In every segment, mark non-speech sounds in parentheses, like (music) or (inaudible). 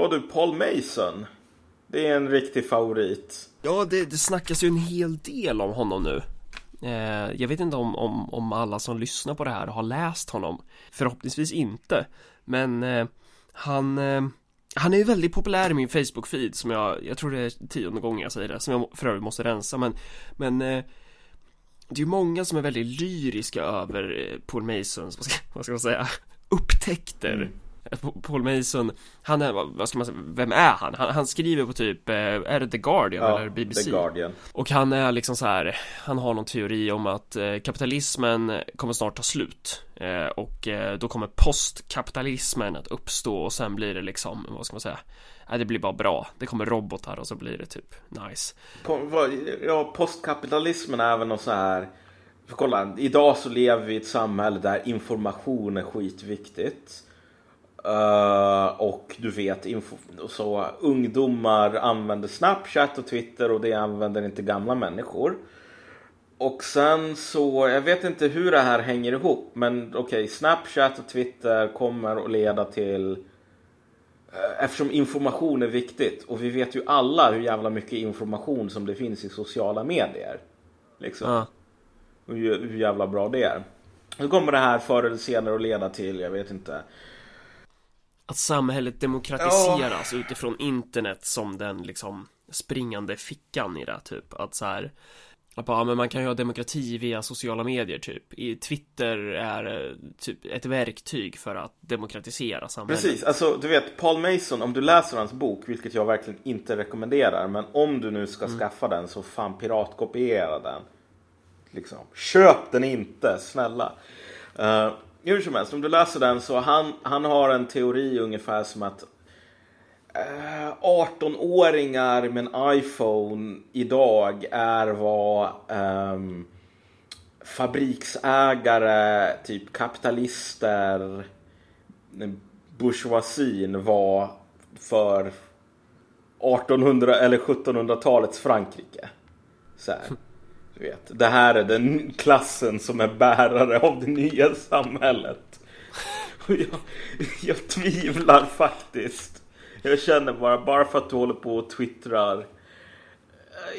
Ja du, Paul Mason. Det är en riktig favorit. Ja, det, det snackas ju en hel del om honom nu. Eh, jag vet inte om, om, om alla som lyssnar på det här har läst honom. Förhoppningsvis inte. Men eh, han, eh, han är ju väldigt populär i min Facebook-feed som jag, jag tror det är tionde gången jag säger det, som jag för övrigt måste rensa. Men, men eh, det är ju många som är väldigt lyriska över eh, Paul Masons, (laughs) vad ska, vad ska man säga, upptäckter. Mm. Paul Mason, han är, vad ska man säga, vem är han? Han, han skriver på typ, eh, är det The Guardian ja, eller BBC? The Guardian Och han är liksom så här, han har någon teori om att eh, kapitalismen kommer snart ta slut eh, Och då kommer postkapitalismen att uppstå och sen blir det liksom, vad ska man säga Nej, det blir bara bra. Det kommer robotar och så blir det typ nice. Ja, postkapitalismen är väl något så här. För kolla, idag så lever vi i ett samhälle där information är skitviktigt. Uh, och du vet, så ungdomar använder Snapchat och Twitter och det använder inte gamla människor. Och sen så, jag vet inte hur det här hänger ihop, men okej, okay, Snapchat och Twitter kommer att leda till uh, Eftersom information är viktigt och vi vet ju alla hur jävla mycket information som det finns i sociala medier. Liksom. Uh. Hur, hur jävla bra det är. Så kommer det här förr eller senare att leda till, jag vet inte, att samhället demokratiseras oh. utifrån internet som den liksom springande fickan i det typ. Att så här att bara, men man kan ju ha demokrati via sociala medier typ. I Twitter är eh, typ ett verktyg för att demokratisera samhället. Precis, alltså du vet Paul Mason, om du läser hans bok, vilket jag verkligen inte rekommenderar Men om du nu ska mm. skaffa den så fan piratkopiera den. Liksom, köp den inte, snälla. Uh, hur som helst, om du läser den så han, han har en teori ungefär som att eh, 18-åringar med en iPhone idag är vad eh, fabriksägare, typ kapitalister, eh, bourgeoisien var för 1800 eller 1700-talets Frankrike. Så här. Vet, det här är den klassen som är bärare av det nya samhället. Och jag, jag tvivlar faktiskt. Jag känner bara, bara för att du håller på och twittrar.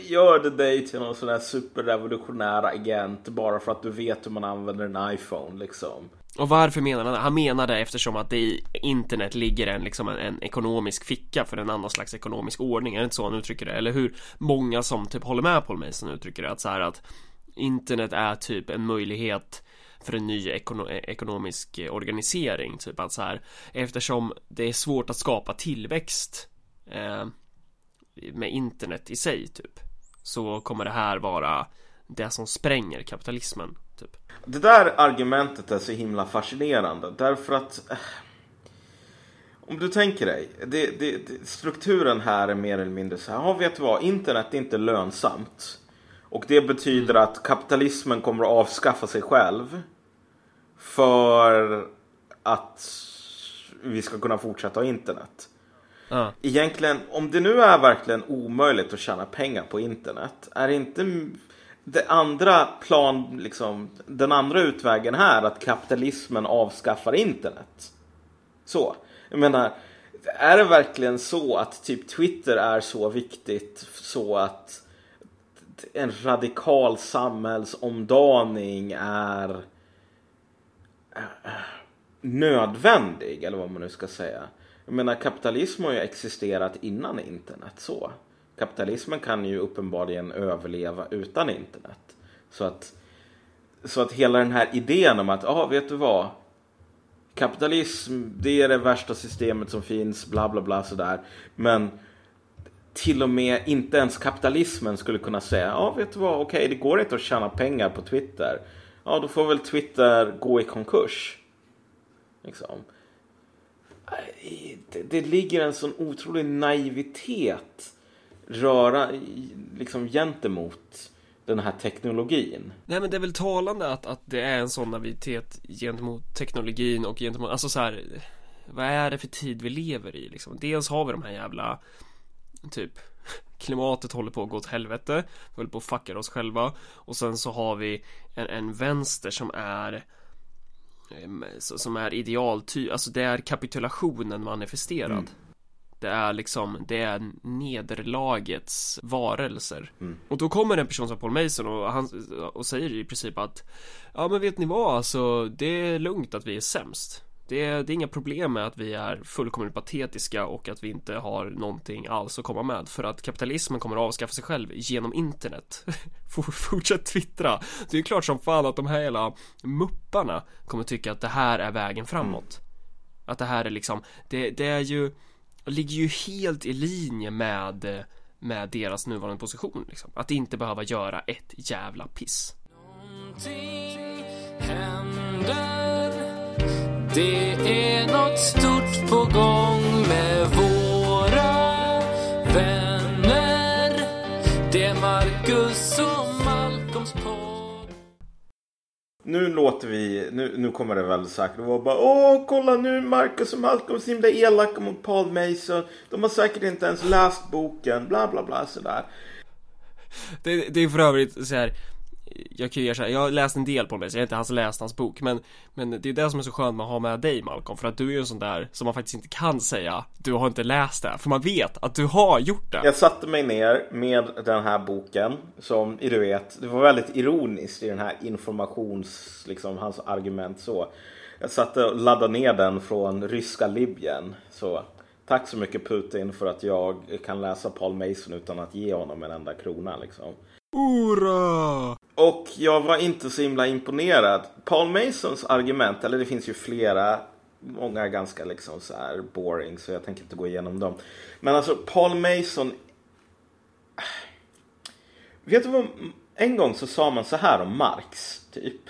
Gör det dig till någon sån här superrevolutionär agent bara för att du vet hur man använder en iPhone liksom. Och varför menar han det? Han menar det eftersom att det i internet ligger en, liksom en, en, ekonomisk ficka för en annan slags ekonomisk ordning, är det inte så han uttrycker det? Eller hur många som typ håller med Paul Mason uttrycker det? Att så här att internet är typ en möjlighet för en ny ekono ekonomisk organisering, typ att så här eftersom det är svårt att skapa tillväxt eh, med internet i sig, typ så kommer det här vara det som spränger kapitalismen Typ. Det där argumentet är så himla fascinerande därför att eh, om du tänker dig, det, det, strukturen här är mer eller mindre så här, ja vet du vad, internet är inte lönsamt. Och det betyder mm. att kapitalismen kommer att avskaffa sig själv. För att vi ska kunna fortsätta ha internet. Uh. Egentligen, om det nu är verkligen omöjligt att tjäna pengar på internet, är det inte det andra plan, liksom, den andra utvägen här att kapitalismen avskaffar internet. Så, jag menar, är det verkligen så att typ Twitter är så viktigt så att en radikal samhällsomdaning är äh, nödvändig eller vad man nu ska säga. Jag menar kapitalism har ju existerat innan internet så kapitalismen kan ju uppenbarligen överleva utan internet. Så att, så att hela den här idén om att, ja ah, vet du vad? Kapitalism, det är det värsta systemet som finns, bla bla bla sådär. Men till och med inte ens kapitalismen skulle kunna säga, ja ah, vet du vad, okej okay, det går inte att tjäna pengar på Twitter. Ja, då får väl Twitter gå i konkurs. Liksom. Det, det ligger en sån otrolig naivitet röra liksom gentemot den här teknologin. Nej men det är väl talande att, att det är en sån naivitet gentemot teknologin och gentemot, alltså så här, vad är det för tid vi lever i liksom? Dels har vi de här jävla, typ, klimatet håller på att gå åt helvete, vi håller på att fucka oss själva och sen så har vi en, en vänster som är som är idealty, alltså det är kapitulationen manifesterad. Mm. Det är liksom, det är nederlagets varelser. Mm. Och då kommer en person som Paul Mason och, han, och säger i princip att Ja men vet ni vad, alltså det är lugnt att vi är sämst. Det är, det är inga problem med att vi är fullkomligt patetiska och att vi inte har någonting alls att komma med för att kapitalismen kommer att avskaffa sig själv genom internet. (laughs) Fortsätt twittra. Det är klart som fan att de här hela mupparna kommer tycka att det här är vägen framåt. Mm. Att det här är liksom, det, det är ju, ligger ju helt i linje med, med deras nuvarande position liksom. Att inte behöva göra ett jävla piss. Någonting händer Det är Nu låter vi, nu, nu kommer det väl säkert. Vara bara Åh, kolla nu Marcus och Malcolm är så himla elaka mot Paul Mason. De har säkert inte ens läst boken, bla bla bla sådär. Det, det är för övrigt så här jag kan ju erkänna, jag har läst en del på mig så jag har inte alls läst hans bok men Men det är det som är så skönt med att ha med dig Malcolm för att du är ju en sån där som man faktiskt inte kan säga Du har inte läst det, för man vet att du har gjort det. Jag satte mig ner med den här boken som du vet Det var väldigt ironiskt i den här informations, liksom hans argument så. Jag satte och laddade ner den från ryska Libyen så. Tack så mycket Putin för att jag kan läsa Paul Mason utan att ge honom en enda krona liksom. Ura! Och jag var inte så himla imponerad. Paul Masons argument, eller det finns ju flera, många ganska liksom så här boring så jag tänker inte gå igenom dem. Men alltså Paul Mason. Vet du vad? En gång så sa man så här om Marx, typ.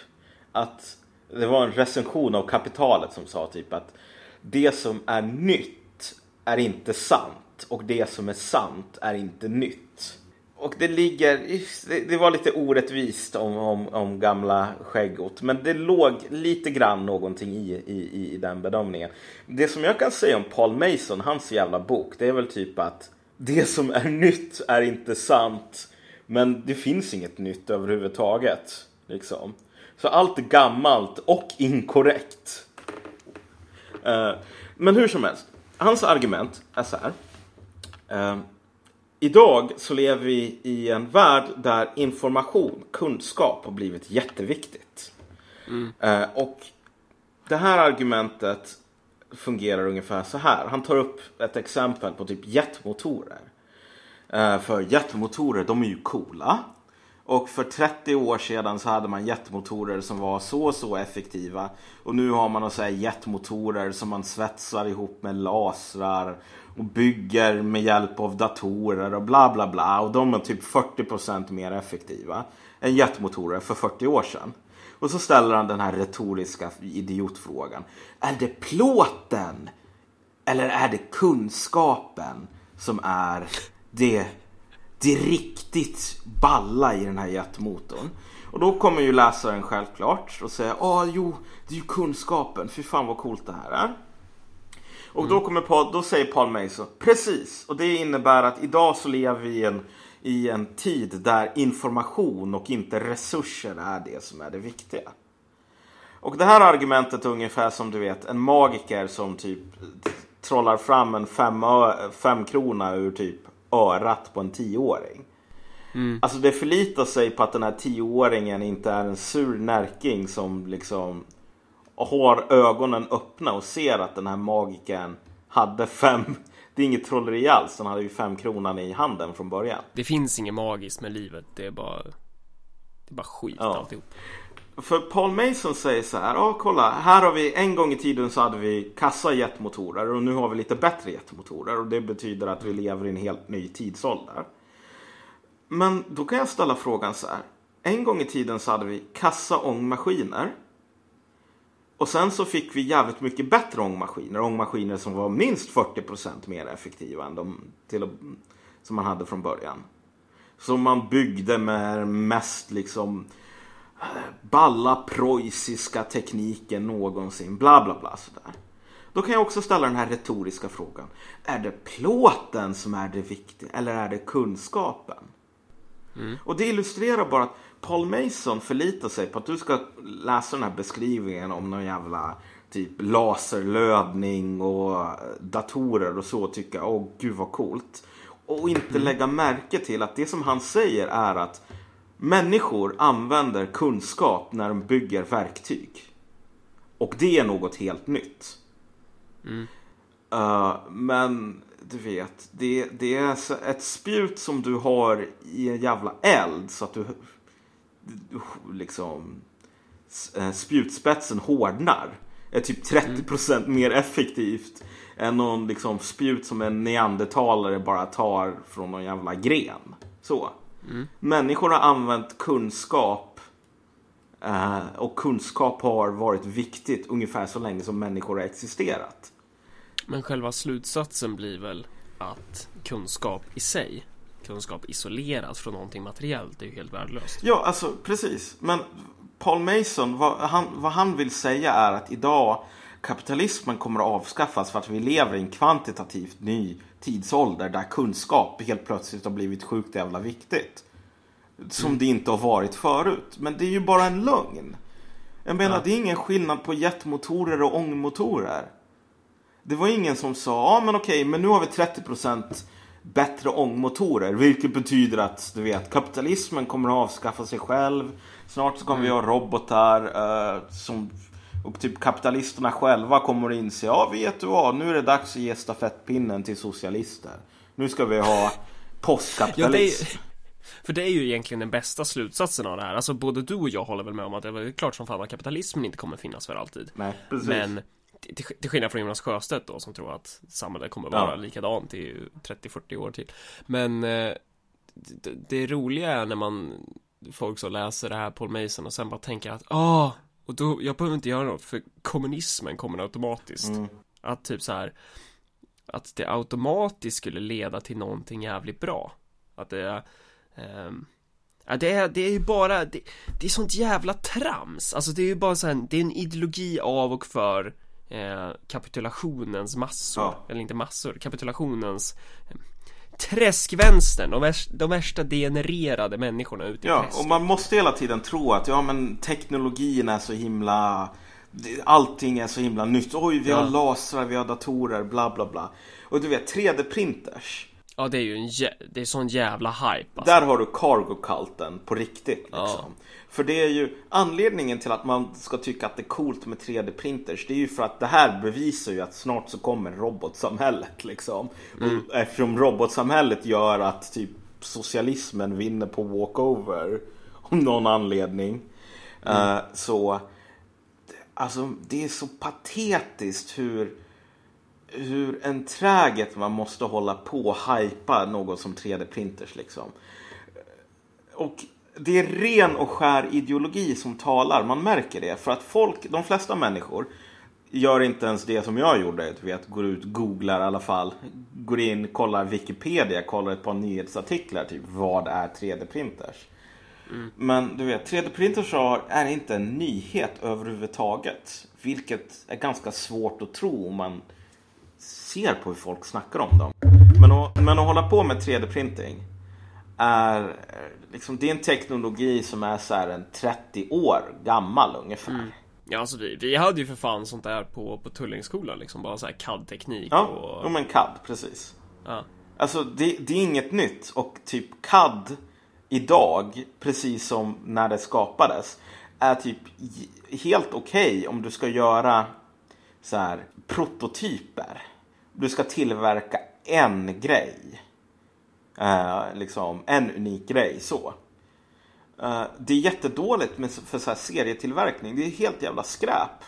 Att det var en recension av kapitalet som sa typ att det som är nytt är inte sant och det som är sant är inte nytt. Och det ligger, det var lite orättvist om, om, om gamla skäggot. Men det låg lite grann någonting i, i, i den bedömningen. Det som jag kan säga om Paul Mason, hans jävla bok, det är väl typ att det som är nytt är inte sant. Men det finns inget nytt överhuvudtaget. Liksom. Så allt är gammalt och inkorrekt. Eh, men hur som helst, hans argument är så här. Eh, Idag så lever vi i en värld där information, kunskap har blivit jätteviktigt. Mm. Eh, och det här argumentet fungerar ungefär så här. Han tar upp ett exempel på typ jetmotorer. Eh, för jetmotorer, de är ju coola. Och för 30 år sedan så hade man jetmotorer som var så så effektiva. Och nu har man så jetmotorer som man svetsar ihop med lasrar och bygger med hjälp av datorer och bla bla bla. Och de är typ 40% mer effektiva än jetmotorer för 40 år sedan. Och så ställer han den här retoriska idiotfrågan. Är det plåten eller är det kunskapen som är det, det riktigt balla i den här jetmotorn? Och då kommer ju läsaren självklart och säga, ja ah, jo, det är ju kunskapen, fy fan vad coolt det här är. Och då, kommer Paul, då säger Paul Mason, precis. Och det innebär att idag så lever vi i en, i en tid där information och inte resurser är det som är det viktiga. Och det här argumentet är ungefär som du vet en magiker som typ trollar fram en fem, fem krona ur typ örat på en tioåring. Mm. Alltså det förlitar sig på att den här tioåringen inte är en sur närking som liksom har ögonen öppna och ser att den här magiken hade fem (laughs) det är inget trolleri alls. Han hade ju fem kronan i handen från början. Det finns inget magiskt med livet. Det är bara Det är bara skit ja. alltihop. För Paul Mason säger så här. Ja kolla. Här har vi en gång i tiden så hade vi kassa jetmotorer. Och nu har vi lite bättre jetmotorer. Och det betyder att vi lever i en helt ny tidsålder. Men då kan jag ställa frågan så här. En gång i tiden så hade vi kassa ångmaskiner. Och sen så fick vi jävligt mycket bättre ångmaskiner. Ångmaskiner som var minst 40% mer effektiva än de till, som man hade från början. Som man byggde med mest liksom balla preussiska tekniken någonsin. Bla bla bla sådär. Då kan jag också ställa den här retoriska frågan. Är det plåten som är det viktiga eller är det kunskapen? Mm. Och det illustrerar bara att Paul Mason förlitar sig på att du ska läsa den här beskrivningen om någon jävla typ laserlödning och datorer och så tycka åh gud vad coolt. Och inte lägga märke till att det som han säger är att människor använder kunskap när de bygger verktyg. Och det är något helt nytt. Uh, men du vet, det, det är ett spjut som du har i en jävla eld så att du, liksom eh, spjutspetsen hårdnar. Är typ 30% mer effektivt än någon liksom spjut som en neandertalare bara tar från någon jävla gren. Så. Människor har använt kunskap eh, och kunskap har varit viktigt ungefär så länge som människor har existerat. Men själva slutsatsen blir väl att kunskap i sig, kunskap isolerat från någonting materiellt, är ju helt värdelöst. Ja, alltså precis. Men Paul Mason, vad han, vad han vill säga är att idag kapitalismen kommer att avskaffas för att vi lever i en kvantitativt ny tidsålder där kunskap helt plötsligt har blivit sjukt jävla viktigt. Som det inte har varit förut. Men det är ju bara en lögn. Jag menar, Ja. det är ingen skillnad på jetmotorer och ångmotorer. Det var ingen som sa, ja men okej, men nu har vi 30% bättre ångmotorer. Vilket betyder att, du vet, kapitalismen kommer att avskaffa sig själv. Snart så kommer vi ha robotar eh, som, och typ kapitalisterna själva kommer att inse, ja vet du vad, nu är det dags att ge stafettpinnen till socialister. Nu ska vi ha Ja, postkapitalism. är, (laughs) för det är ju egentligen den bästa slutsatsen av det här. Alltså både du och jag håller väl med om att det är klart som fan att kapitalismen inte kommer finnas för alltid. Nej, precis. Men till, till skillnad från Jonas Sjöstedt då som tror att samhället kommer vara Ja. likadant i 30-40 år till. Men eh, det, det roliga är när man folk så läser det här Paul Mason och sen bara tänker att ah, och då, jag behöver inte göra något för kommunismen kommer automatiskt. Mm. Att typ så här att det automatiskt skulle leda till någonting jävligt bra. Att det är ehm, Ja, det är, det är ju bara, det, det är sånt jävla trams. Alltså det är ju bara så här, det är en ideologi av och för eh, kapitulationens massor. Ja. Eller inte massor, kapitulationens träskvänstern. De, värsta, de värsta degenererade människorna ute i Ja, träsket. och man måste hela tiden tro att ja, men teknologin är så himla... Allting är så himla nytt. Oj, vi har Ja. lasrar, vi har datorer, bla bla bla. Och du vet, 3D-printers. Ja, det är ju en, det är sån jävla hype alltså. Där har du cargo-culten på riktigt. Liksom. Ja. För det är ju anledningen till att man ska tycka att det är coolt med 3D-printers. Det är ju för att det här bevisar ju att snart så kommer robotsamhället. Liksom. Och eftersom robotsamhället gör att typ socialismen vinner på walkover. (laughs) Om någon anledning. Eh, så Alltså det är så patetiskt hur hur enträget man måste hålla på och hypa något som 3D-printers liksom. Och det är ren och skär ideologi som talar, man märker det. För att folk, de flesta människor gör inte ens det som jag gjorde. Du vet, går ut, googlar i alla fall. Går in, kollar Wikipedia, kollar ett par nyhetsartiklar. Typ, vad är 3D-printers? Men du vet, 3D-printers har- är inte en nyhet överhuvudtaget. Vilket är ganska svårt att tro om man ser på hur folk snackar om dem. Men att, men att hålla på med 3D-printing är liksom, det är en teknologi som är så här en 30 år gammal ungefär. Ja, alltså vi, vi hade ju för fan sånt där på, på Tullingsskolan liksom. Bara så här CAD-teknik Ja, och... jo, men CAD, precis. Ja. Alltså det, det är inget nytt och typ CAD idag, precis som när det skapades, är typ helt okej om du ska göra så här prototyper. Du ska tillverka en grej. Eh, liksom en unik grej så. Eh, det är jättedåligt med, för så här serietillverkning. Det är helt jävla skräp.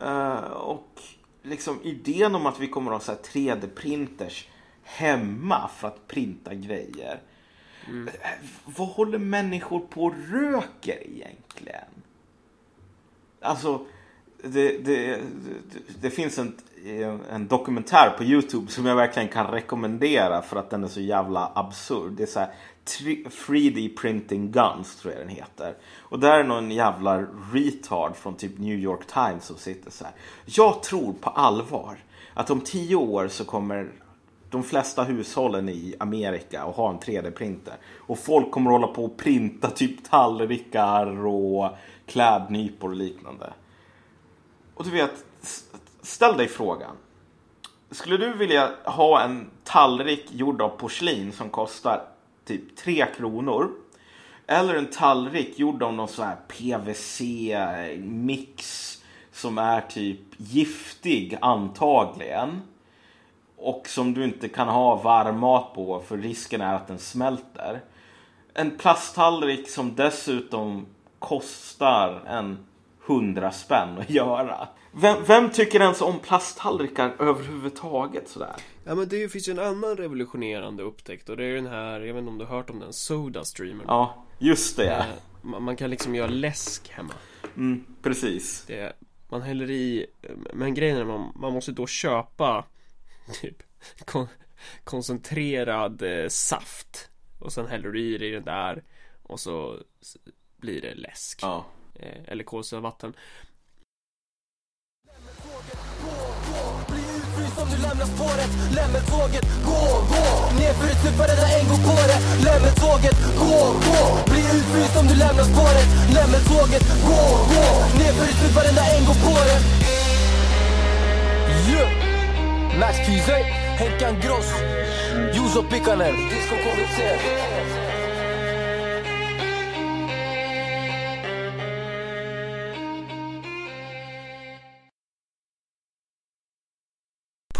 Eh, och liksom idén om att vi kommer att ha så här 3D-printers hemma för att printa grejer. Eh, Vad håller människor på och röker egentligen? Alltså, det, det, det, finns en, en dokumentär på Youtube som jag verkligen kan rekommendera för att den är så jävla absurd. Det är så här 3D printing guns tror jag den heter. Och där är någon jävla retard från typ New York Times som sitter så här. Jag tror på allvar att om tio år så kommer de flesta hushållen i Amerika att ha en 3D-printer. Och folk kommer hålla på och printa typ tallrikar och klädnypor och liknande. Och du vet, ställ dig frågan. Skulle du vilja ha en tallrik gjord av porslin som kostar typ 3 kronor? Eller en tallrik gjord av någon sån här PVC-mix som är typ giftig antagligen. Och som du inte kan ha varm mat på för risken är att den smälter. En plasttallrik som dessutom kostar en hundra spänn att göra. Vem, vem, tycker ens om plasttallrikar överhuvudtaget sådär? Ja men det finns ju en annan revolutionerande upptäckt och det är den här, jag vet inte om du har hört om den, Soda Streamer. Ja, just det. Eh, man, kan liksom göra läsk hemma. Mm, precis. Det, man häller i, men grejen är man, man måste då köpa (laughs) typ kon, koncentrerad eh, saft och sen häller du i det i den där och så blir det läsk. Ja. Eh, eller kolsyrat som du lämnar spåret Lämmeltåget, gå, gå Nerför ett stupa, rädda en går på det Lämmeltåget, gå, gå Bli utfryst om du lämnar spåret Lämmeltåget, gå, gå Nerför ett stupa, rädda en går på det Yeah Max PZ, Henkan Gross Juuso Pikanen Disco KBC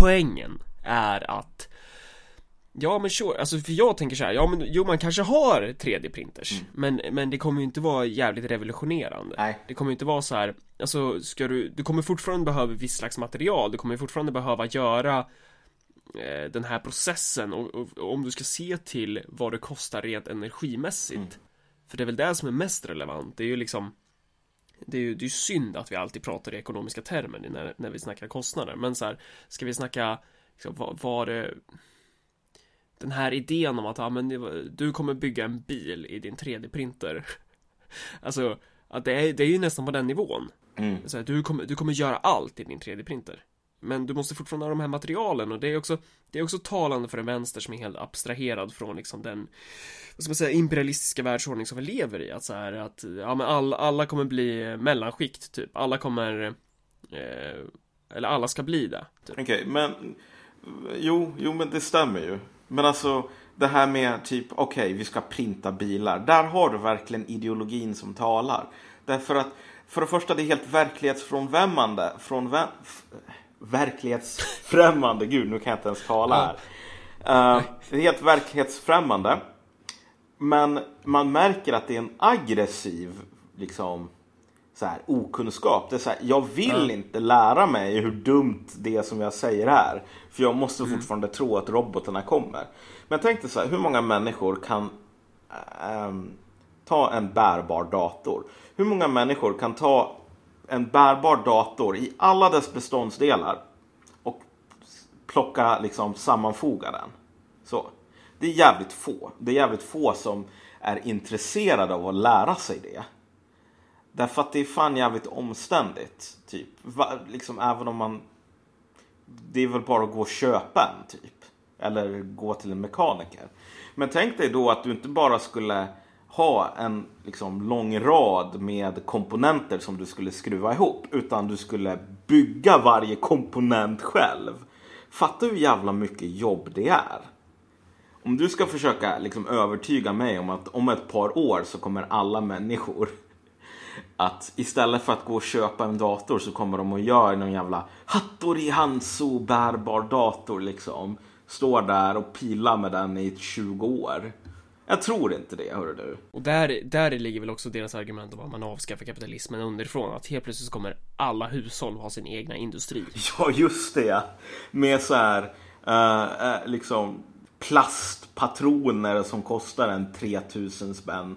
poängen är att Ja men sure, alltså för jag tänker så här, ja men jo man kanske har 3D-printers mm. men, men det kommer ju inte vara jävligt revolutionerande Nej. Det kommer ju inte vara så här, alltså ska du, du kommer fortfarande behöva viss slags material, du kommer fortfarande behöva göra eh, den här processen och, och, och, om du ska se till vad det kostar rent energimässigt mm. För det är väl det som är mest relevant, det är ju liksom det är ju det är synd att vi alltid pratar i ekonomiska termer när, när vi snackar kostnader. Men så här, ska vi snacka liksom, vad, vad det den här idén om att ja, men du kommer bygga en bil i din 3D-printer (laughs) alltså att det är, det är ju nästan på den nivån. Mm. så här, du, kommer, du kommer göra allt i din 3D-printer men du måste fortfarande ha de här materialen och det är också Det är också talande för en vänster som är helt abstraherad från liksom den Vad ska man säga imperialistiska världsordning som vi lever i. Att så här att Ja men alla, alla kommer bli mellanskikt typ. Alla kommer eh, Eller alla ska bli det typ. Okej okay, men Jo, jo men det stämmer ju. Men alltså det här med typ okej okay, vi ska printa bilar. Där har du verkligen ideologin som talar. Därför att för det första det är helt verklighetsfrånvändande från verklighetsfrämmande. Gud, nu kan jag inte ens tala här. Uh, det är helt verklighetsfrämmande. Men man märker att det är en aggressiv liksom, så här, okunskap. Det är så här, jag vill mm. inte lära mig hur dumt det är som jag säger här. För jag måste mm. fortfarande tro att robotarna kommer. Men tänk dig så här, hur många människor kan ähm, ta en bärbar dator? Hur många människor kan ta en bärbar dator i alla dess beståndsdelar och plocka, liksom sammanfoga den. Så. Det är jävligt få. Det är jävligt få som är intresserade av att lära sig det. Därför att det är fan jävligt omständigt. Typ. Va, liksom även om man... Det är väl bara att gå och köpa en typ. Eller gå till en mekaniker. Men tänk dig då att du inte bara skulle ha en liksom, lång rad med komponenter som du skulle skruva ihop. Utan du skulle bygga varje komponent själv. Fatta hur jävla mycket jobb det är. Om du ska försöka liksom, övertyga mig om att om ett par år så kommer alla människor (laughs) att istället för att gå och köpa en dator så kommer de att göra någon jävla Hattori Hanso bärbar dator liksom. Står där och pilar med den i 20 år. Jag tror inte det, hörru du. Och där, där ligger väl också deras argument om att man avskaffar kapitalismen underifrån. Att helt plötsligt kommer alla hushåll ha sin egna industri. (laughs) Ja, just det. Med så här, uh, uh, liksom plastpatroner som kostar en 3000 spänn.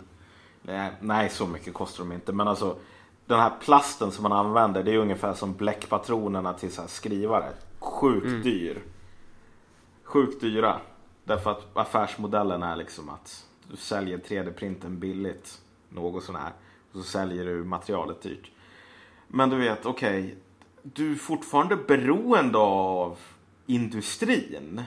Nej, nej, så mycket kostar de inte. Men alltså, den här plasten som man använder, det är ungefär som bläckpatronerna till så här skrivare. Sjukt mm. dyr. Sjukt dyra. Därför att affärsmodellen är liksom att du säljer 3D-printen billigt, något sån här. Och så säljer du materialet dyrt. Men du vet, okej, okay, du är fortfarande beroende av industrin.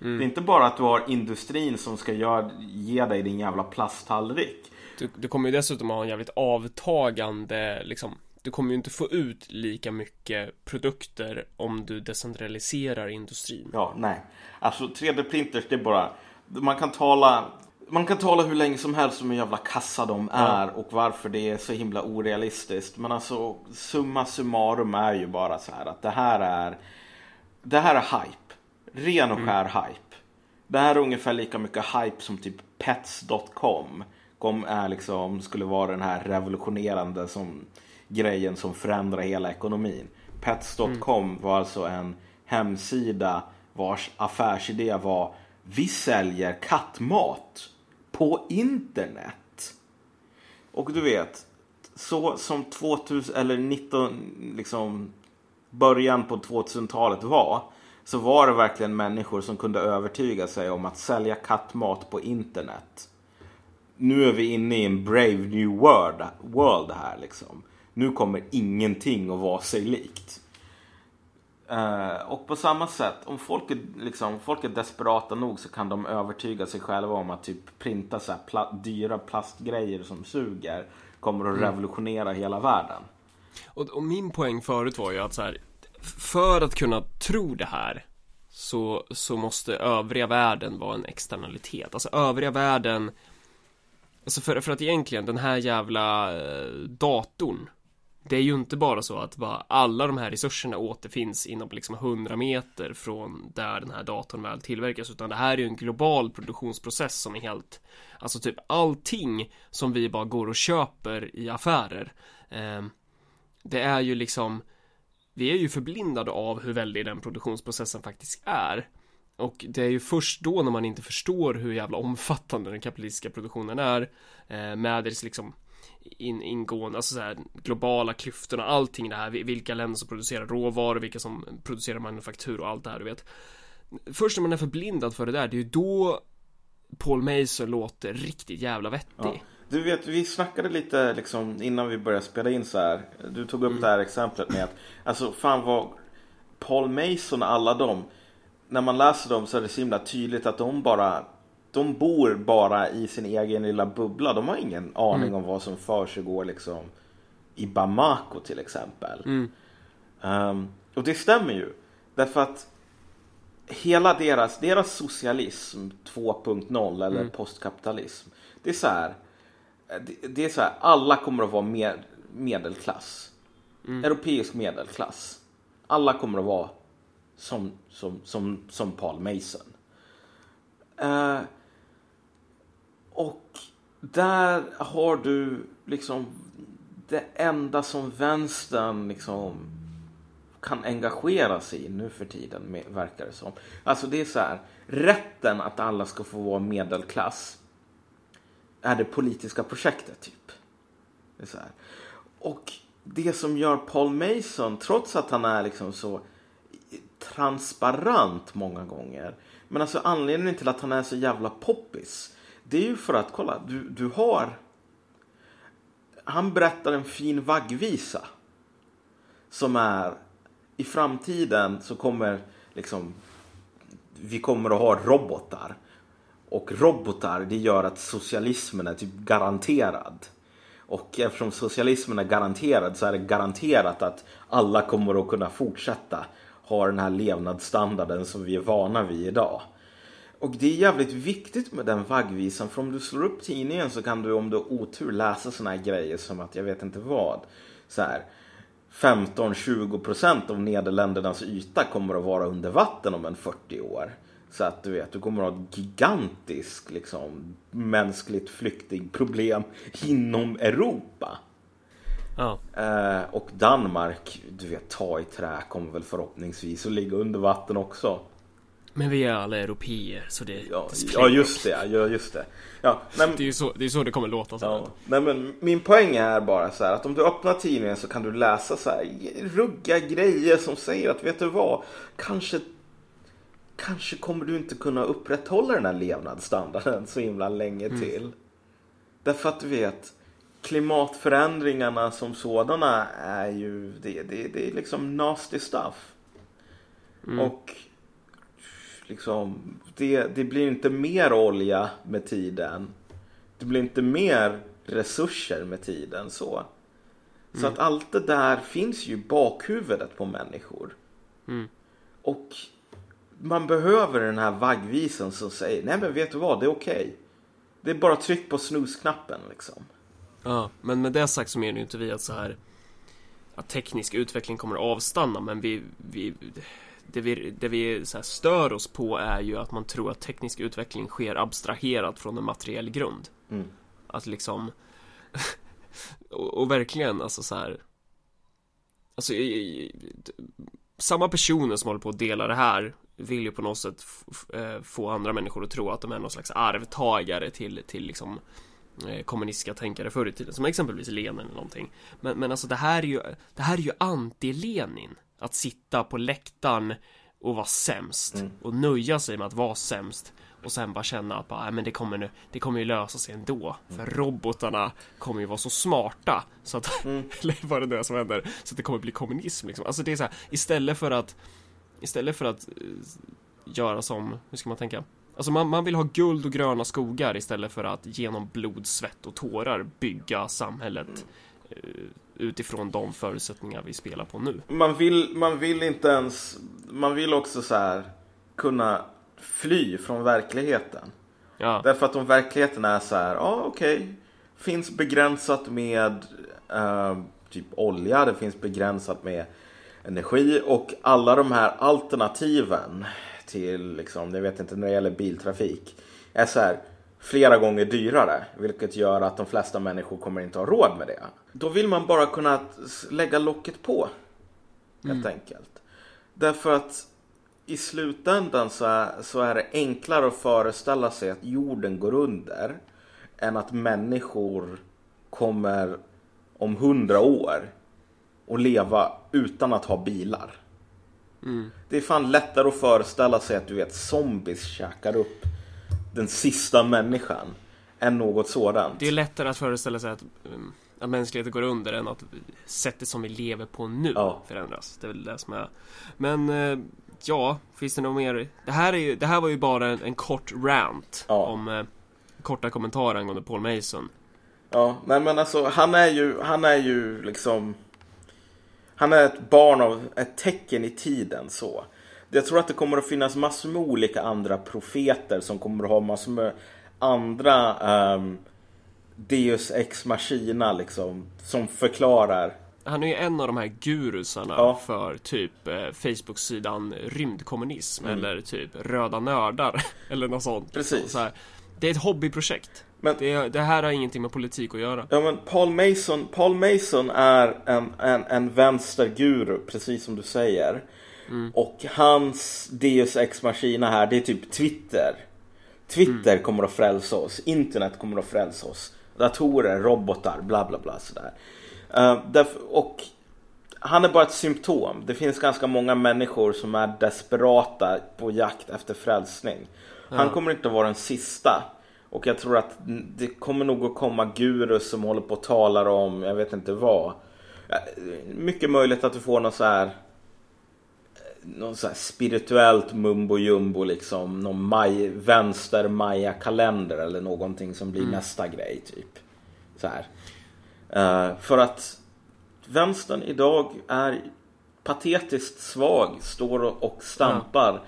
Mm. Det är inte bara att du har industrin som ska göra, ge dig din jävla plasttallrik. Du, du kommer ju dessutom ha en jävligt avtagande liksom du kommer ju inte få ut lika mycket produkter om du decentraliserar industrin. Ja, nej. Alltså 3D-printers, det är bara... Man kan tala... Man kan tala hur länge som helst om hur jävla kassa de är och varför det är så himla orealistiskt. Men alltså summa summarum är ju bara så här att det här är... Det här är hype. Ren och skär hype. Det här är ungefär lika mycket hype som typ pets.com. Kom är liksom, skulle vara den här revolutionerande som grejen som förändrar hela ekonomin. Pets.com var alltså en hemsida vars affärsidé var vi säljer kattmat på internet. Och du vet, så som 2000 eller 19 liksom början på 2000-talet var så var det verkligen människor som kunde övertyga sig om att sälja kattmat på internet. Nu är vi inne i en brave new world, world här liksom. Nu kommer ingenting att vara sig likt. Eh, och på samma sätt, om folk är, liksom, folk är desperata nog så kan de övertyga sig själva om att typ printa så pla dyra plastgrejer som suger kommer att revolutionera hela världen. Och, och min poäng förut var ju att så här, för att kunna tro det här så, så måste övriga världen vara en externalitet. Alltså övriga världen Alltså för, för att egentligen den här jävla eh, datorn det är ju inte bara så att bara alla de här resurserna återfinns inom liksom 100 meter från där den här datorn väl tillverkas utan det här är ju en global produktionsprocess som är helt Alltså typ allting som vi bara går och köper i affärer eh, Det är ju liksom vi är ju förblindade av hur väldig den produktionsprocessen faktiskt är. Och det är ju först då när man inte förstår hur jävla omfattande den kapitalistiska produktionen är eh, med dess liksom in, ingående, alltså så här, globala klyftorna, allting det här, vilka länder som producerar råvaror, vilka som producerar manufaktur och allt det här du vet. Först när man är förblindad för det där, det är ju då Paul Mason låter riktigt jävla vettig. Ja. Du vet, vi snackade lite liksom innan vi började spela in så här. Du tog upp det här exemplet med att alltså fan vad Paul Mason och alla dem. När man läser dem så är det så himla tydligt att de bara de bor bara i sin egen lilla bubbla. De har ingen aning om vad som försiggår liksom i Bamako till exempel. Um, och det stämmer ju. Därför att hela deras, deras socialism 2.0 eller postkapitalism. Det är så här. Det, det är så här, alla kommer att vara med, medelklass. Europeisk medelklass. Alla kommer att vara som, som, som, som Paul Mason. Eh, och där har du liksom det enda som vänstern liksom kan engagera sig i nu för tiden, verkar det som. Alltså det är så här, rätten att alla ska få vara medelklass är det politiska projektet typ. Det är så här. Och det som gör Paul Mason, trots att han är liksom så transparent många gånger. Men alltså anledningen till att han är så jävla poppis. Det är ju för att, kolla, du, du har... Han berättar en fin vaggvisa. Som är, i framtiden så kommer liksom, vi kommer att ha robotar. Och robotar, det gör att socialismen är typ garanterad. Och eftersom socialismen är garanterad så är det garanterat att alla kommer att kunna fortsätta ha den här levnadsstandarden som vi är vana vid idag. Och det är jävligt viktigt med den vaggvisan för om du slår upp tidningen så kan du om du har otur läsa såna här grejer som att jag vet inte vad. Så här 15-20% av Nederländernas yta kommer att vara under vatten om en 40 år. Så att du vet, du kommer att ha ett gigantiskt liksom, mänskligt flyktingproblem inom Europa. Ja. Eh, och Danmark, du vet, ta i trä kommer väl förhoppningsvis att ligga under vatten också. Men vi är alla europeer så det, Ja, det ja just det. Ja, just det. Ja, roll. Det är ju så det, är så det kommer låta så. ja, nej, men min poäng är bara så här att om du öppnar tidningen så kan du läsa så här rugga grejer som säger att vet du vad, kanske Kanske kommer du inte kunna upprätthålla den här levnadsstandarden så himla länge till. Därför att du vet klimatförändringarna som sådana är ju det, det, det är liksom nasty stuff. Och liksom det, det blir inte mer olja med tiden. Det blir inte mer resurser med tiden så. Så att allt det där finns ju i bakhuvudet på människor. Mm. Och man behöver den här vaggvisen som säger nej men vet du vad, det är okej. Det är bara tryck på snusknappen liksom. Ja, men med det sagt så menar ju inte vi att så här att teknisk utveckling kommer att avstanna, men vi, vi det vi, det vi stör oss på är ju att man tror att teknisk utveckling sker abstraherat från en materiell grund. Mm. Att liksom (laughs) och, och verkligen alltså så här Alltså i- i- samma personer som håller på att dela det här vill ju på något sätt eh, få andra människor att tro att de är någon slags arvtagare till, till liksom eh, kommunistiska tänkare förr i tiden, som exempelvis Lenin eller någonting. Men, men alltså det här är ju, det här är ju anti-Lenin. Att sitta på läktaren och vara sämst. Och nöja sig med att vara sämst. Och sen bara känna att bara, "Nej, men det kommer nu, det kommer ju lösa sig ändå. För robotarna kommer ju vara så smarta så att, (laughs) eller vad det nu är som händer, så att det kommer bli kommunism liksom. Alltså det är så här, istället för att, istället för att eh, göra som, hur ska man tänka? Alltså man, man vill ha guld och gröna skogar istället för att genom blod, svett och tårar bygga samhället. Eh, utifrån de förutsättningar vi spelar på nu. Man vill, man vill inte ens, man vill också så här kunna fly från verkligheten. Ja, Därför att om verkligheten är så här, ja okej, finns begränsat med eh, typ olja, det finns begränsat med energi och alla de här alternativen till, liksom, jag vet inte när det gäller biltrafik, är så här flera gånger dyrare, vilket gör att de flesta människor kommer inte ha råd med det. Då vill man bara kunna lägga locket på, helt enkelt. Därför att i slutändan så är, så är det enklare att föreställa sig att jorden går under än att människor kommer om hundra år och leva utan att ha bilar. Det är fan lättare att föreställa sig att du vet zombies käkar upp den sista människan än något sådant. det är lättare att föreställa sig att, um, att mänskligheten går under än att sättet som vi lever på nu Ja. förändras. Det är väl det som är. Men eh, ja, finns det något mer? Det här, är ju, det här var ju bara en, en kort rant Ja. om eh, korta kommentarer angående Paul Mason. Ja, nej men alltså han är ju, han är ju liksom Han är ett barn av ett tecken i tiden så. Jag tror att det kommer att finnas massor med olika andra profeter som kommer att ha massor med andra ehm, Deus ex machina liksom som förklarar. Han är ju en av de här gurusarna Ja. för typ eh, Facebook-sidan rymdkommunism Mm. eller typ röda nördar (laughs) eller något sånt. Precis. Så här, det är ett hobbyprojekt. Men- det, det här har ingenting med politik att göra. Ja men Paul Mason, Paul Mason är en, en, en vänsterguru, precis som du säger. Och hans Deus ex machina här, det är typ Twitter. Twitter kommer att frälsa oss, internet kommer att frälsa oss. Datorer, robotar, bla bla bla sådär. Uh, och han är bara ett symptom. Det finns ganska många människor som är desperata på jakt efter frälsning. Han kommer inte att vara den sista. Och jag tror att det kommer nog att komma gurus som håller på och talar om, jag vet inte vad. Ja, Mycket möjligt att du får någon så här någon så här spirituellt mumbo jumbo liksom. Någon maj, vänster maya kalender eller någonting som blir nästa grej typ. Så här. Eh, för att vänstern idag är patetiskt svag, står och- stampar.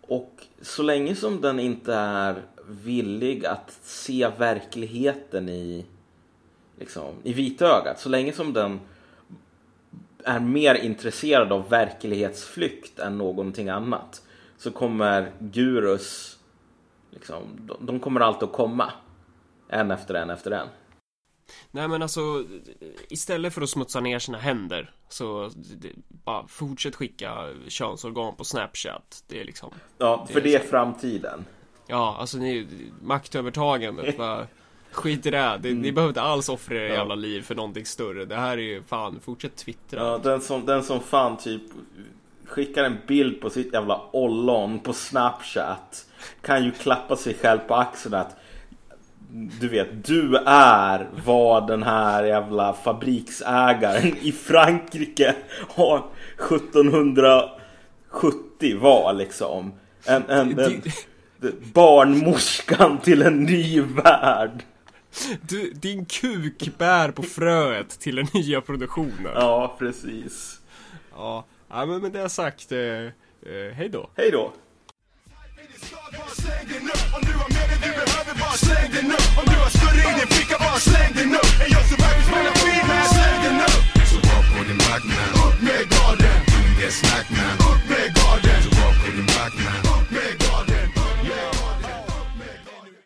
Och så länge som den inte är villig att se verkligheten i, liksom, i vitögat, så länge som den är mer intresserad av verklighetsflykt än någonting annat så kommer gurus, liksom, de, de kommer alltid att komma. En efter en efter en. Nej men alltså Istället för att smutsa ner sina händer Så det, bara fortsätt skicka könsorgan på snapchat Det är liksom Ja, för det är framtiden. Ja alltså ni Maktövertagandet (laughs) bara Skit i det, det ni behöver inte alls offra era Ja. jävla liv för någonting större Det här är ju fan, fortsätt twittra Ja, den, som, den som fan typ skickar en bild på sitt jävla ollon på Snapchat kan ju klappa sig själv på axeln att du vet, du är vad den här jävla fabriksägaren i Frankrike har 1770 var liksom. En, en, en, barnmorskan till en ny värld. Du, din kuk bär på fröet till den nya produktionen. Ja, precis. Ja, ja men med det sagt, eh, eh, hej då. Hej då. Upp med garden! Upp med garden!